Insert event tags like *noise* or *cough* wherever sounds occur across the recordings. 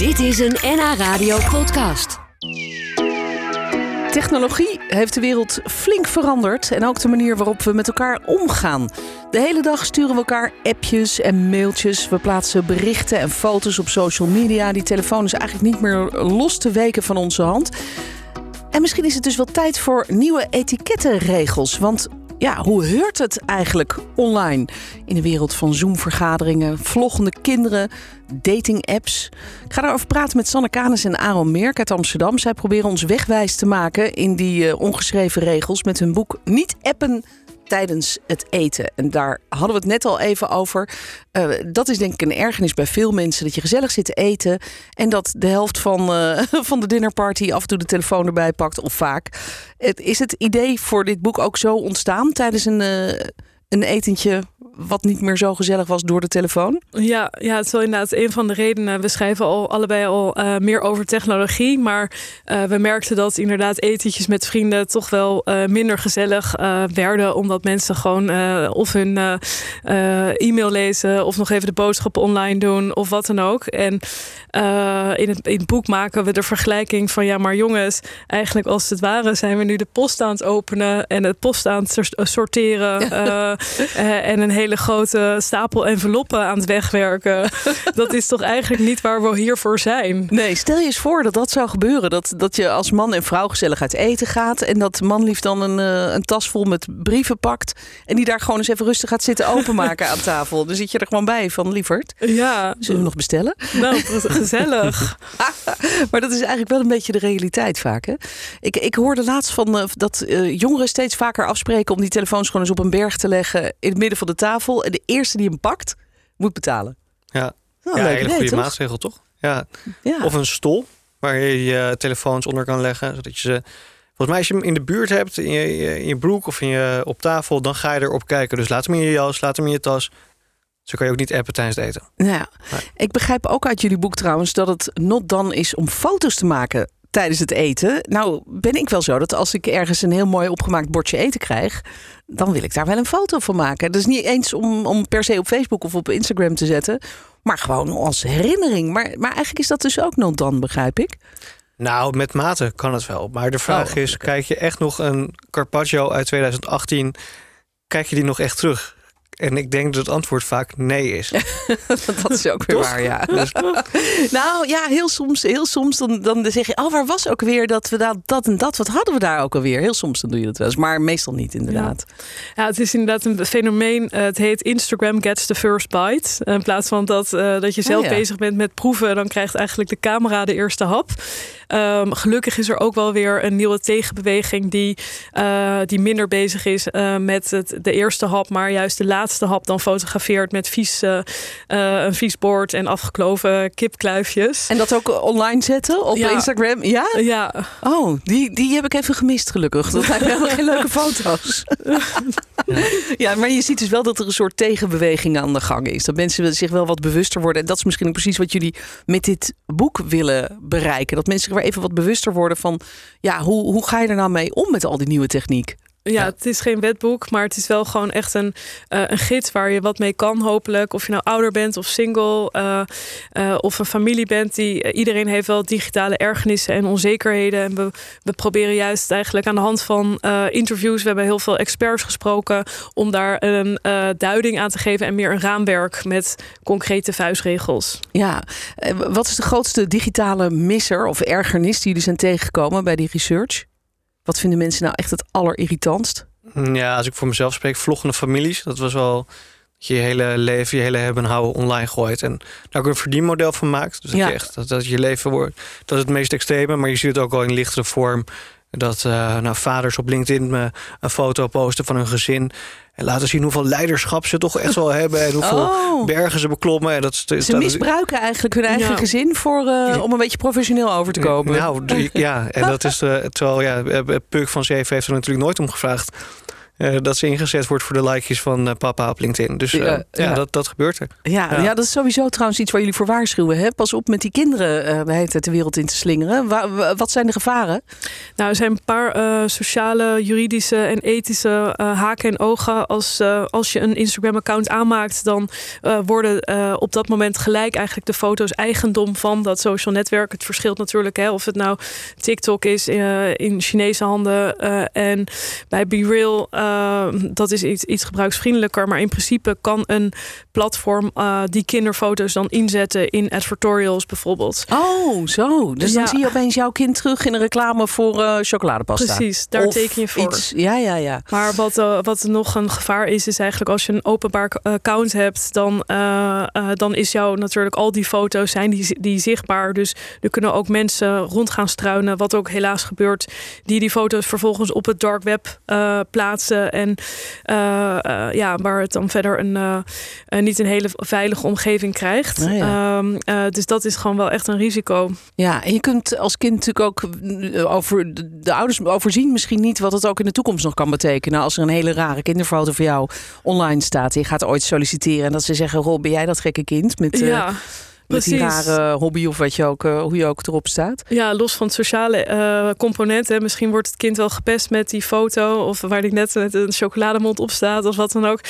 Dit is een NH Radio podcast. Technologie heeft de wereld flink veranderd en ook de manier waarop we met elkaar omgaan. De hele dag sturen we elkaar appjes en mailtjes. We plaatsen berichten en foto's op social media. Die telefoon is eigenlijk niet meer los te weken van onze hand. En misschien is het dus wel tijd voor nieuwe etikettenregels. Want ja, hoe heurt het eigenlijk online? In de wereld van Zoom-vergaderingen, vloggende kinderen, dating-apps. Ik ga daarover praten met Sanne Kanis en Aaron Merk uit Amsterdam. Zij proberen ons wegwijs te maken in die uh, ongeschreven regels met hun boek Niet appen tijdens het eten. En daar hadden we het net al even over. Uh, dat is denk ik een ergernis bij veel mensen. Dat je gezellig zit te eten. En dat de helft van, uh, *laughs* van de dinnerparty af en toe de telefoon erbij pakt. Of vaak. Het, is het idee voor dit boek ook zo ontstaan tijdens een, uh, een etentje wat niet meer zo gezellig was door de telefoon? Ja, ja het is wel inderdaad een van de redenen. We schrijven al allebei al uh, meer over technologie. Maar uh, we merkten dat inderdaad etentjes met vrienden toch wel uh, minder gezellig werden. Omdat mensen gewoon of hun e-mail lezen of nog even de boodschappen online doen of wat dan ook. En in, het, in het boek maken we de vergelijking van ja, maar jongens, eigenlijk als het ware zijn we nu de post aan het openen en het post aan het sorteren. *laughs* en een hele grote stapel enveloppen aan het wegwerken. *laughs* dat is toch eigenlijk niet waar we hiervoor zijn. Nee, stel je eens voor dat dat zou gebeuren. Dat, dat je als man en vrouw gezellig uit eten gaat. En dat manlief dan een, uh, een tas vol met brieven pakt. En die daar gewoon eens even rustig gaat zitten openmaken aan tafel. Dan zit je er gewoon bij van lieverd. Ja. Zullen we nog bestellen? Nou, gezellig. *laughs* maar dat is eigenlijk wel een beetje de realiteit vaak. Hè? Ik, ik hoorde laatst van uh, dat uh, jongeren steeds vaker afspreken om die telefoons gewoon eens op een berg te leggen in het midden van de tafel. En de eerste die hem pakt, moet betalen. Ja, oh, ja een hele goede toch? maatregel toch? Ja. ja. Of een stol waar je je telefoons onder kan leggen. Zodat je ze. Volgens mij, als je hem in de buurt hebt, in je, in je broek of in je, op tafel, dan ga je erop kijken. Dus laat hem in je jas, laat hem in je tas. Zo kan je ook niet appen tijdens het eten. Ja, nee. ik begrijp ook uit jullie boek trouwens dat het not dan is om foto's te maken tijdens het eten. Nou, ben ik wel zo dat als ik ergens een heel mooi opgemaakt bordje eten krijg, dan wil ik daar wel een foto van maken. Dat is niet eens om, om per se op Facebook of op Instagram te zetten, maar gewoon als herinnering. Maar, maar eigenlijk is dat dus ook nog dan, begrijp ik. Nou, met mate kan het wel. Maar de vraag oh, is, okay. kijk je echt nog een Carpaccio uit 2018... kijk je die nog echt terug? En ik denk dat het antwoord vaak nee is. *laughs* dat is ook weer Toch? waar, ja. *laughs* Dus... nou ja, heel soms, heel soms dan, dan zeg je... oh, waar was ook weer dat we dat, dat en dat... wat hadden we daar ook alweer? Heel soms dan doe je dat wel eens, maar meestal niet inderdaad. Ja, ja het is inderdaad een fenomeen. Uh, het heet Instagram gets the first bite. In plaats van dat, uh, dat je zelf oh, ja. bezig bent met proeven... dan krijgt eigenlijk de camera de eerste hap. Um, gelukkig is er ook wel weer een nieuwe tegenbeweging... die, uh, die minder bezig is met het, de eerste hap... maar juist de laatste hap dan fotografeert met vies, uh, uh, een vies bord en afgekloven kipkluifjes. En dat ook online zetten op ja. Instagram? Ja? Ja. Oh, die, die heb ik even gemist gelukkig. Dat zijn helemaal geen leuke *laughs* foto's. ja, maar je ziet dus wel dat er een soort tegenbeweging aan de gang is. Dat mensen zich wel wat bewuster worden. En dat is misschien ook precies wat jullie met dit boek willen bereiken. Dat mensen even wat bewuster worden van... ja, hoe, hoe ga je er nou mee om met al die nieuwe techniek? Ja, het is geen wetboek, maar het is wel gewoon echt een, uh, een gids waar je wat mee kan, hopelijk. Of je nou ouder bent of single, uh, uh, of een familie bent. Die, iedereen heeft wel digitale ergernissen en onzekerheden. En we, we proberen juist eigenlijk aan de hand van interviews, we hebben heel veel experts gesproken, om daar een duiding aan te geven en meer een raamwerk met concrete vuistregels. Ja, wat is de grootste digitale misser of ergernis die jullie zijn tegengekomen bij die research? Wat vinden mensen nou echt het allerirritantst? Ja, als ik voor mezelf spreek, vloggende families. Dat was wel dat je je hele leven, je hele hebben en houden online gooit. En daar ook een verdienmodel van maakt. Dus dat, ja. je echt, dat, dat je leven wordt, dat is het meest extreme. Maar je ziet het ook al in lichtere vorm. Dat uh, nou, vaders op LinkedIn uh, een foto posten van hun gezin. En laten zien hoeveel leiderschap ze toch echt wel *laughs* hebben. En hoeveel oh. bergen ze beklommen. En dat, ze dat, misbruiken eigenlijk hun eigen ja. gezin voor, uh, om een beetje professioneel over te komen. Nou ja, en dat is terwijl ja, Puk van Zeven heeft er natuurlijk nooit om gevraagd. Dat ze ingezet wordt voor de likejes van papa op LinkedIn. Dus ja, ja, Dat, dat gebeurt er. Ja, ja, dat is sowieso trouwens iets waar jullie voor waarschuwen. Hè? Pas op met die kinderen de hele tijd de wereld in te slingeren. wat zijn de gevaren? Nou, er zijn een paar sociale, juridische en ethische haken en ogen. Als, als je een Instagram-account aanmaakt, dan worden op dat moment gelijk eigenlijk de foto's eigendom van dat social netwerk. Het verschilt natuurlijk hè, of het nou TikTok is uh, in Chinese handen uh, en bij BeReal, uh, dat is iets, iets gebruiksvriendelijker. Maar in principe kan een platform die kinderfoto's dan inzetten in advertorials bijvoorbeeld. Oh, zo. Dus dan zie je opeens jouw kind terug in een reclame voor chocoladepasta. Precies, daar teken je voor. Iets, ja, ja, ja. Maar wat, wat nog een gevaar is, is eigenlijk als je een openbaar account hebt, dan, dan is jouw natuurlijk al die foto's zijn die, die zichtbaar. Dus er kunnen ook mensen rond gaan struinen, wat ook helaas gebeurt, die die foto's vervolgens op het dark web uh, En uh, uh, ja, waar het dan verder een, niet een hele veilige omgeving krijgt. Oh ja. um, dus dat is gewoon wel echt een risico. Ja, en je kunt als kind natuurlijk ook over de ouders overzien misschien niet wat het ook in de toekomst nog kan betekenen. Als er een hele rare kinderfoto voor jou online staat. Je gaat ooit solliciteren en dat ze zeggen: Rob, ben jij dat gekke kind? Met, ja. Met die rare hobby of wat je ook, uh, hoe je ook erop staat. Ja, los van het sociale uh, component. Hè. Misschien wordt het kind wel gepest met die foto. Of waar die net met een chocolademond op staat. Of wat dan ook.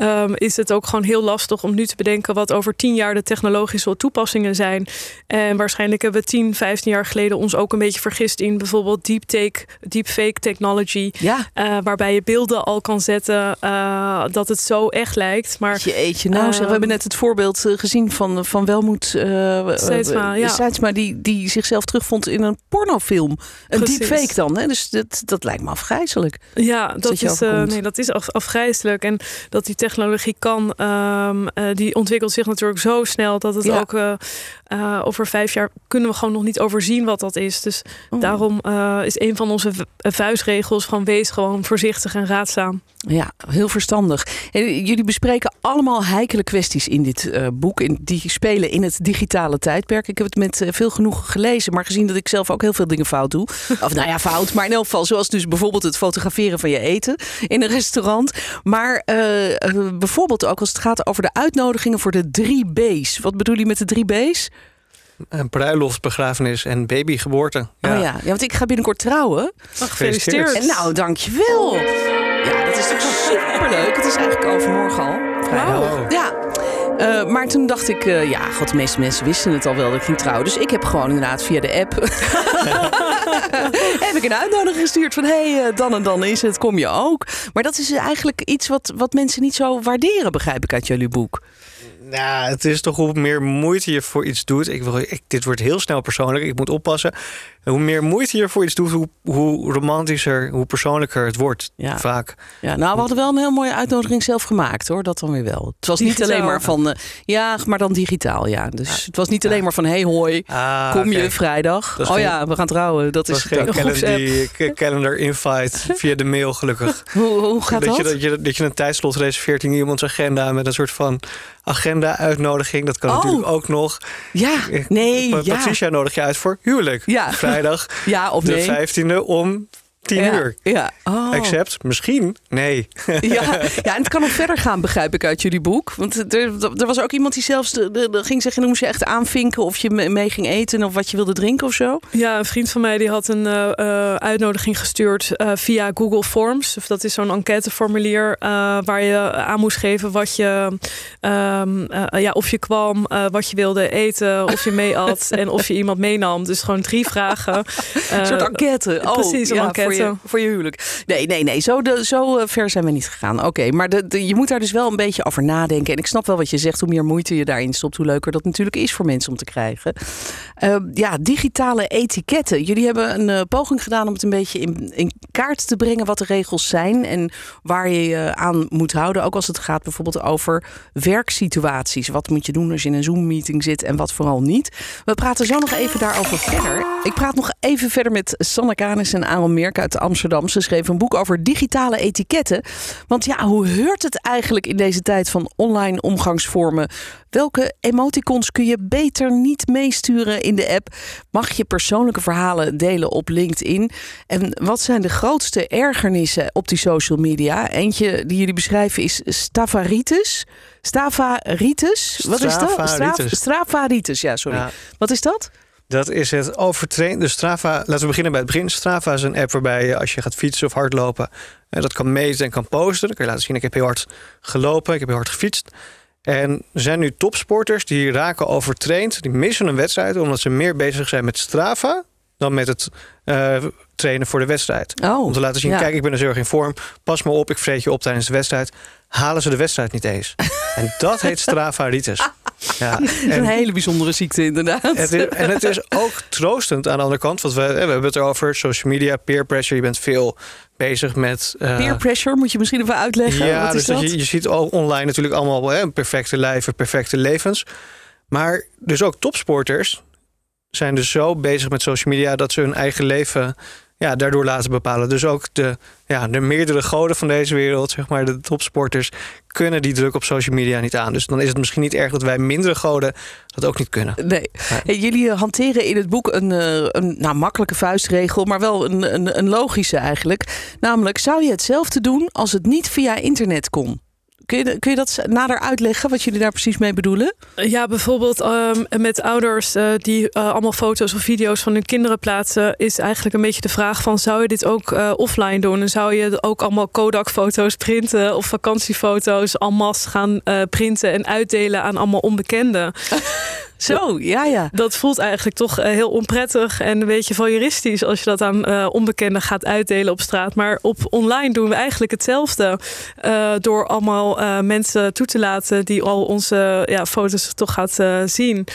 Um, is het ook gewoon heel lastig om nu te bedenken wat over tien jaar de technologische toepassingen zijn. En waarschijnlijk hebben we 10, 15 jaar geleden ons ook een beetje vergist in bijvoorbeeld deep take, deepfake technology. Ja. Uh, waarbij je beelden al kan zetten dat het zo echt lijkt. Maar, Jeetje, nou, we hebben net het voorbeeld gezien van, van Welmoed uh, Seidsma, ja. Seidsma die, die zichzelf terugvond in een pornofilm. Een deepfake dan. Hè? Dus dat, dat lijkt me afgrijzelijk. Ja, dat, is, uh, nee, dat is af, afgrijzelijk. En dat die technologie kan, um, uh, die ontwikkelt zich natuurlijk zo snel dat het ja. ook over vijf jaar kunnen we gewoon nog niet overzien wat dat is. Dus oh. daarom is een van onze vuistregels van wees gewoon voorzichtig en raadzaam. Ja, heel verstandig. En jullie bespreken allemaal heikele kwesties in dit boek. In, die spelen in het digitale tijdperk. Ik heb het met veel genoegen gelezen, maar gezien dat ik zelf ook heel veel dingen fout doe. *laughs* Of nou ja, fout, maar in elk geval zoals dus bijvoorbeeld het fotograferen van je eten in een restaurant. Maar bijvoorbeeld ook als het gaat over de uitnodigingen voor de drie B's. Wat bedoel je met de drie B's? Een bruiloft, begrafenis en babygeboorte. Ja. Oh ja. ja, want ik ga binnenkort trouwen. gefeliciteerd. En nou, dankjewel. Ja, dat is toch superleuk. Het is eigenlijk overmorgen al. Wow. Ja. Uh, maar toen dacht ik, uh, ja, god, de meeste mensen wisten het al wel dat ik ging trouwen. Dus ik heb gewoon inderdaad via de app *laughs* heb een uitnodiging gestuurd van hey, uh, dan en dan is het, kom je ook. Maar dat is eigenlijk iets wat, wat mensen niet zo waarderen, begrijp ik uit jullie boek. Nou, het is toch hoe meer moeite je voor iets doet. Ik wil, ik, dit wordt heel snel persoonlijk. Ik moet oppassen. Hoe meer moeite je voor iets doet, hoe, hoe romantischer, hoe persoonlijker het wordt. Ja. Vaak. Ja, nou, we hadden wel een heel mooie uitnodiging zelf gemaakt hoor. Dat dan weer wel. Het was niet alleen maar van. Uh, ja, maar dan digitaal. Ja. Dus het was niet alleen maar van hey hoi, ah, kom je vrijdag. Oh ja, we gaan trouwen. Dat, is geen calendar, calendar invite *laughs* via de mail, gelukkig. *laughs* hoe, hoe gaat dat? Dat je, dat, je, dat je een tijdslot reserveert in iemands agenda met een soort van agenda-uitnodiging. Dat kan oh. natuurlijk ook nog. Ja, nee. Patricia ja. nodig je uit voor huwelijk. Ja. Vrijdag ja, of de nee. 15e om tien ja, uur. Ja. Oh. Accept? Misschien? Nee. Ja, *laughs* ja, en het kan nog verder gaan, begrijp ik uit jullie boek. Want er, er was ook iemand die zelfs de, de, de ging zeggen... dan moest je echt aanvinken of je mee ging eten... of wat je wilde drinken of zo. Ja, een vriend van mij die had een uh, uitnodiging gestuurd uh, via Google Forms. Of dat is zo'n enquêteformulier waar je aan moest geven... wat je, um, ja, of je kwam, wat je wilde eten, of je mee at... *laughs* en of je iemand meenam. Dus gewoon drie vragen. een soort enquête. Oh, precies, een ja, enquête. Voor je, voor je huwelijk. Nee, nee, nee. Zo, de, zo eh, ver zijn we niet gegaan. Oké, maar de, je moet daar dus wel een beetje over nadenken. En ik snap wel wat je zegt. Hoe meer moeite je daarin stopt, hoe leuker dat natuurlijk is voor mensen om te krijgen. Uh, ja, digitale etiketten. Jullie hebben een uh, poging gedaan om het een beetje in, in kaart te brengen wat de regels zijn en waar je je aan moet houden. Ook als het gaat bijvoorbeeld over werksituaties. Wat moet je doen als je in een Zoom-meeting zit en wat vooral niet. We praten zo nog even daarover verder. Ik praat nog even verder met Sanne Kanis en Aaron Meerka uit Amsterdam. Ze schreef een boek over digitale etiketten. Want ja, hoe heurt het eigenlijk in deze tijd van online omgangsvormen? Welke emoticons kun je beter niet meesturen in de app? Mag je persoonlijke verhalen delen op LinkedIn? En wat zijn de grootste ergernissen op die social media? Eentje die jullie beschrijven is stavaritis. Stavaritis? Wat is dat? Stravaritis, ja, sorry. Ja. Wat is dat? Dat is het overtrainen. Dus Strava, laten we beginnen bij het begin. Strava is een app waarbij je als je gaat fietsen of hardlopen, dat kan meten en kan posten. Dan kun je laten zien, ik heb heel hard gelopen, ik heb heel hard gefietst. En er zijn nu topsporters die raken overtraind. Die missen een wedstrijd omdat ze meer bezig zijn met Strava dan met het eh, trainen voor de wedstrijd. Oh, Om te laten zien, ja. kijk, ik ben dus heel erg in vorm. Pas me op, ik vreet je op tijdens de wedstrijd. Halen ze de wedstrijd niet eens. *laughs* en dat heet Stravaritis. Ja, *laughs* een hele bijzondere ziekte, inderdaad. het is, en het is ook troostend aan de andere kant. Want we, we hebben het erover, social media, peer pressure. Je bent veel bezig met... eh, Peer pressure, moet je misschien even uitleggen. ja, Wat dus is dat? Je, je ziet al online natuurlijk allemaal hè, perfecte lijven, perfecte levens. Maar dus ook topsporters zijn dus zo bezig met social media... dat ze hun eigen leven ja, daardoor laten bepalen. Dus ook de, ja, de meerdere goden van deze wereld, zeg maar de topsporters... kunnen die druk op social media niet aan. Dus dan is het misschien niet erg dat wij mindere goden dat ook niet kunnen. Nee. Jullie hanteren in het boek een, eh, een nou, makkelijke vuistregel, maar wel een, een, een logische eigenlijk. Namelijk, zou je hetzelfde doen als het niet via internet kon? Kun je, kun je dat nader uitleggen, wat jullie daar precies mee bedoelen? Ja, bijvoorbeeld ehm, met ouders eh, die eh, allemaal foto's of video's van hun kinderen plaatsen, is eigenlijk een beetje de vraag van zou je dit ook eh, offline doen? En zou je ook allemaal Kodak-foto's printen of vakantiefoto's en masse gaan eh, printen en uitdelen aan allemaal onbekenden? *laughs* Zo, ja, ja. Dat voelt eigenlijk toch eh, heel onprettig en een beetje voyeuristisch als je dat aan eh, onbekenden gaat uitdelen op straat. Maar op online doen we eigenlijk hetzelfde. eh, door allemaal mensen toe te laten die al onze ja, foto's toch gaat zien.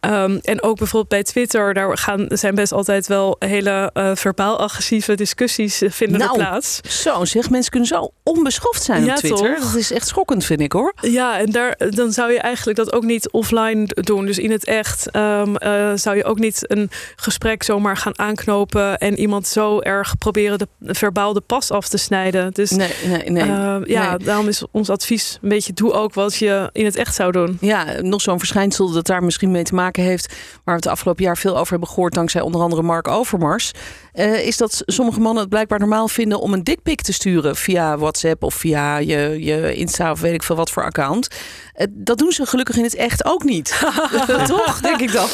Ehm, en ook bijvoorbeeld bij Twitter, daar gaan, zijn best altijd wel hele verbaal agressieve discussies vinden er Nou, plaats. Zo zeg, mensen kunnen zo onbeschoft zijn Ja, op Twitter. toch? Dat is echt schokkend, vind ik hoor. Ja, en daar, dan zou je eigenlijk dat ook niet offline doen. Dus het echt ehm, eh, zou je ook niet een gesprek zomaar gaan aanknopen en iemand zo erg proberen de verbaal de pas af te snijden. Dus Nee, nee, nee. eh, ja, Nee. daarom is ons advies een beetje doe ook wat je in het echt zou doen. Ja, nog zo'n verschijnsel dat daar misschien mee te maken heeft, waar we het afgelopen jaar veel over hebben gehoord, dankzij onder andere Mark Overmars, eh, is dat sommige mannen het blijkbaar normaal vinden om een dikpik te sturen via WhatsApp of via je, je Insta of weet ik veel wat voor account. Eh, dat doen ze gelukkig in het echt ook niet. *laughs* Toch, denk ik dan.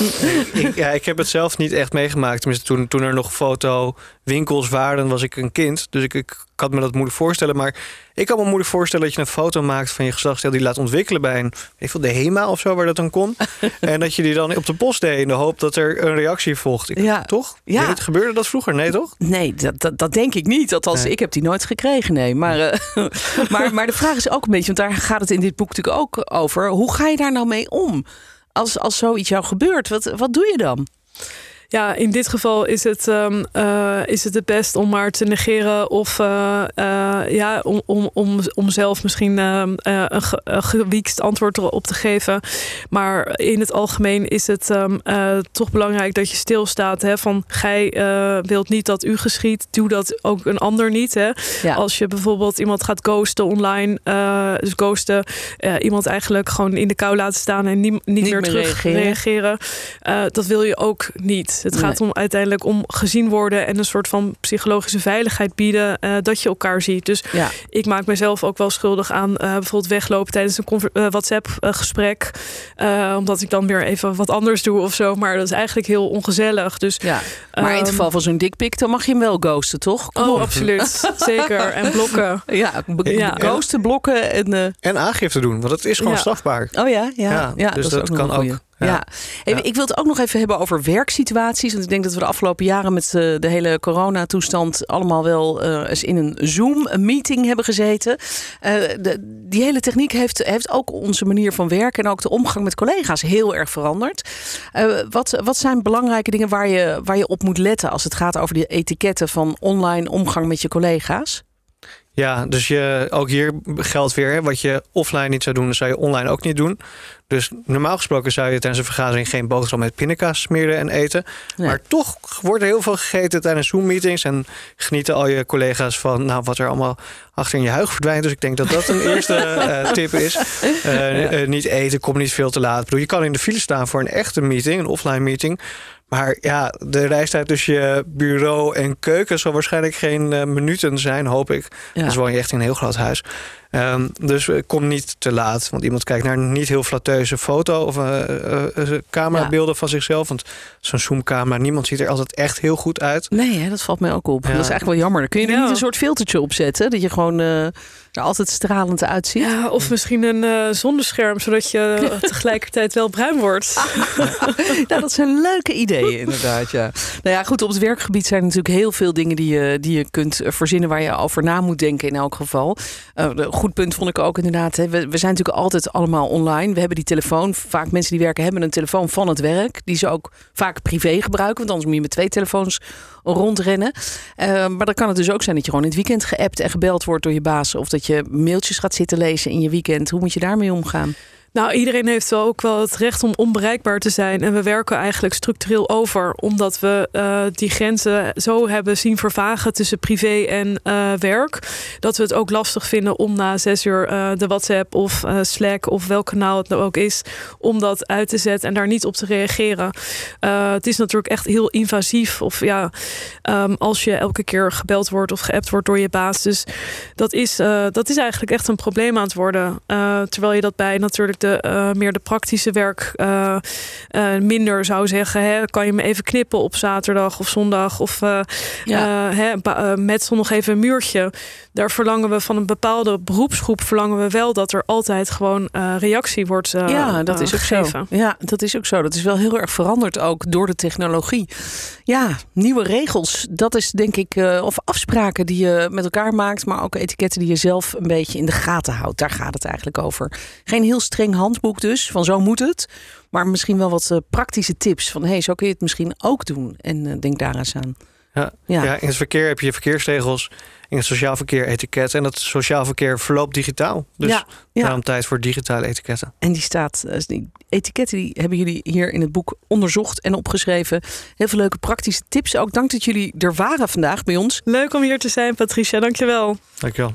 ik, ja, ik heb het zelf niet echt meegemaakt. Tenminste, toen, toen er nog fotowinkels waren, was ik een kind. Dus ik, ik had me dat moeilijk voorstellen. Maar ik kan me moeilijk voorstellen dat je een foto maakt van je geslachtsdeel... die laat ontwikkelen bij een, weet ik veel, de HEMA of zo, waar dat dan kon. *laughs* en dat je die dan op de post deed in de hoop dat er een reactie volgt. Ik, Ja. Toch? Ja. Weet je, gebeurde dat vroeger? Nee, toch? Nee, dat, dat, dat denk ik niet. Althans, Nee. ik heb die nooit gekregen, nee. Maar, eh, *laughs* maar, maar de vraag is ook een beetje, want daar gaat het in dit boek natuurlijk ook over. Hoe ga je daar nou mee om? Als, als zoiets jou gebeurt, wat, wat doe je dan? Ja, in dit geval is het, eh, is het het best om maar te negeren of eh, eh, ja, om, om, om, om zelf misschien ehm, eh, een, ge, een gewiekst antwoord erop te geven. Maar in het algemeen is het ehm, eh, toch belangrijk dat je stilstaat. Hè, van gij wilt niet dat u geschiet, doe dat ook een ander niet. Hè. Ja. Als je bijvoorbeeld iemand gaat ghosten online, dus ghosten, iemand eigenlijk gewoon in de kou laten staan en nie- niet, Niet meer meer terug reageren. reageren. Dat wil je ook niet. Het Nee. gaat om uiteindelijk om gezien worden en een soort van psychologische veiligheid bieden eh, dat je elkaar ziet. Dus Ja. ik maak mezelf ook wel schuldig aan eh, bijvoorbeeld weglopen tijdens een WhatsApp-gesprek. eh, omdat ik dan weer even wat anders doe of zo. Maar dat is eigenlijk heel ongezellig. Dus Ja. Maar in het Ehm, geval van zo'n dikpik, dan mag je hem wel ghosten, toch? Kom Oh, op. absoluut. *laughs* Zeker. En blokken. Ja, ghosten, blokken en... eh, En aangifte doen, want het is gewoon Ja. strafbaar. Oh ja, ja, ja, Ja, dus dat ook kan ook. Ja. Ja. Hey, Ja. Ik wil het ook nog even hebben over werksituaties. Want ik denk dat we de afgelopen jaren met eh, de hele coronatoestand allemaal wel eh, eens in een Zoom-meeting hebben gezeten. Eh, de, die hele techniek heeft, heeft ook onze manier van werken en ook de omgang met collega's heel erg veranderd. Wat, wat zijn belangrijke dingen waar je, waar je op moet letten als het gaat over die etiketten van online omgang met je collega's? Ja, dus je, ook hier geldt weer, wat je offline niet zou doen, dat zou je online ook niet doen. Dus normaal gesproken zou je tijdens een vergadering geen boterham met pindakaas smeren en eten. Maar toch wordt er heel veel gegeten tijdens Zoom-meetings. En genieten al je collega's van nou, wat er allemaal achter in je huig verdwijnt. Dus ik denk dat dat een *laughs* eerste uh, tip is. Uh, uh, niet eten, kom niet veel te laat. Ik bedoel, je kan in de file staan voor een echte meeting, een offline meeting. Maar ja, de reistijd tussen je bureau en keuken zal waarschijnlijk geen uh, minuten zijn, hoop ik. Ja. Dus woon je echt in een heel groot huis. Um, dus kom niet te laat. Want iemand kijkt naar niet heel flatteuze foto of uh, uh, camerabeelden ja. van zichzelf. Want zo'n zoomcamera, niemand ziet er altijd echt heel goed uit. Nee, hè, dat valt mij ook op. Ja. Dat is eigenlijk wel jammer. Dan kun je er niet een soort filtertje op zetten. Dat je gewoon er altijd stralend uitziet. Ja, of misschien een uh, zonnescherm, zodat je *laughs* tegelijkertijd wel bruin wordt. *laughs* nou, dat zijn leuke ideeën, inderdaad. Ja. Nou ja, goed, op het werkgebied zijn er natuurlijk heel veel dingen die je, die je kunt verzinnen waar je over na moet denken in elk geval. Goed punt vond ik ook inderdaad. Hè. We, we zijn natuurlijk altijd allemaal online. We hebben die telefoon. Vaak mensen die werken hebben een telefoon van het werk. Die ze ook vaak privé gebruiken. Want anders moet je met twee telefoons rondrennen. Uh, maar dan kan het dus ook zijn dat je gewoon in het weekend geappt en gebeld wordt door je baas. Of dat je mailtjes gaat zitten lezen in je weekend. Hoe moet je daarmee omgaan? Nou, iedereen heeft wel ook wel het recht om onbereikbaar te zijn. En we werken eigenlijk structureel over, omdat we uh, die grenzen zo hebben zien vervagen tussen privé en uh, werk. Dat we het ook lastig vinden om na zes uur uh, de WhatsApp of Slack of welk kanaal het nou ook is, om dat uit te zetten en daar niet op te reageren. het is natuurlijk echt heel invasief. Of ja, um, als je elke keer gebeld wordt of geappt wordt door je baas. Dus dat is, dat is eigenlijk echt een probleem aan het worden. terwijl je dat bij natuurlijk de, uh, meer de praktische werk uh, uh, minder zou zeggen. Hè, kan je me even knippen op zaterdag of zondag? Of ja. hè, met nog even een muurtje. Daar verlangen we van een bepaalde beroepsgroep verlangen we wel dat er altijd gewoon reactie wordt Ja, dat is ook gegeven. zo. Ja, dat is ook zo. Dat is wel heel erg veranderd ook door de technologie. Ja, nieuwe regels. Dat is denk ik, of afspraken die je met elkaar maakt, maar ook etiketten die je zelf een beetje in de gaten houdt. Daar gaat het eigenlijk over. Geen heel streng handboek dus, van zo moet het. Maar misschien wel wat uh, praktische tips van hey, zo kun je het misschien ook doen. En uh, denk daar eens aan. Ja, ja. ja, in het verkeer heb je verkeersregels, in het sociaal verkeer etiket. En dat sociaal verkeer verloopt digitaal. Dus ja, ja. daarom tijd voor digitale etiketten. En die staat, uh, die etiketten die hebben jullie hier in het boek onderzocht en opgeschreven. Heel veel leuke praktische tips. Ook dank dat jullie er waren vandaag bij ons. Leuk om hier te zijn, Patricia. Dankjewel. Dankjewel.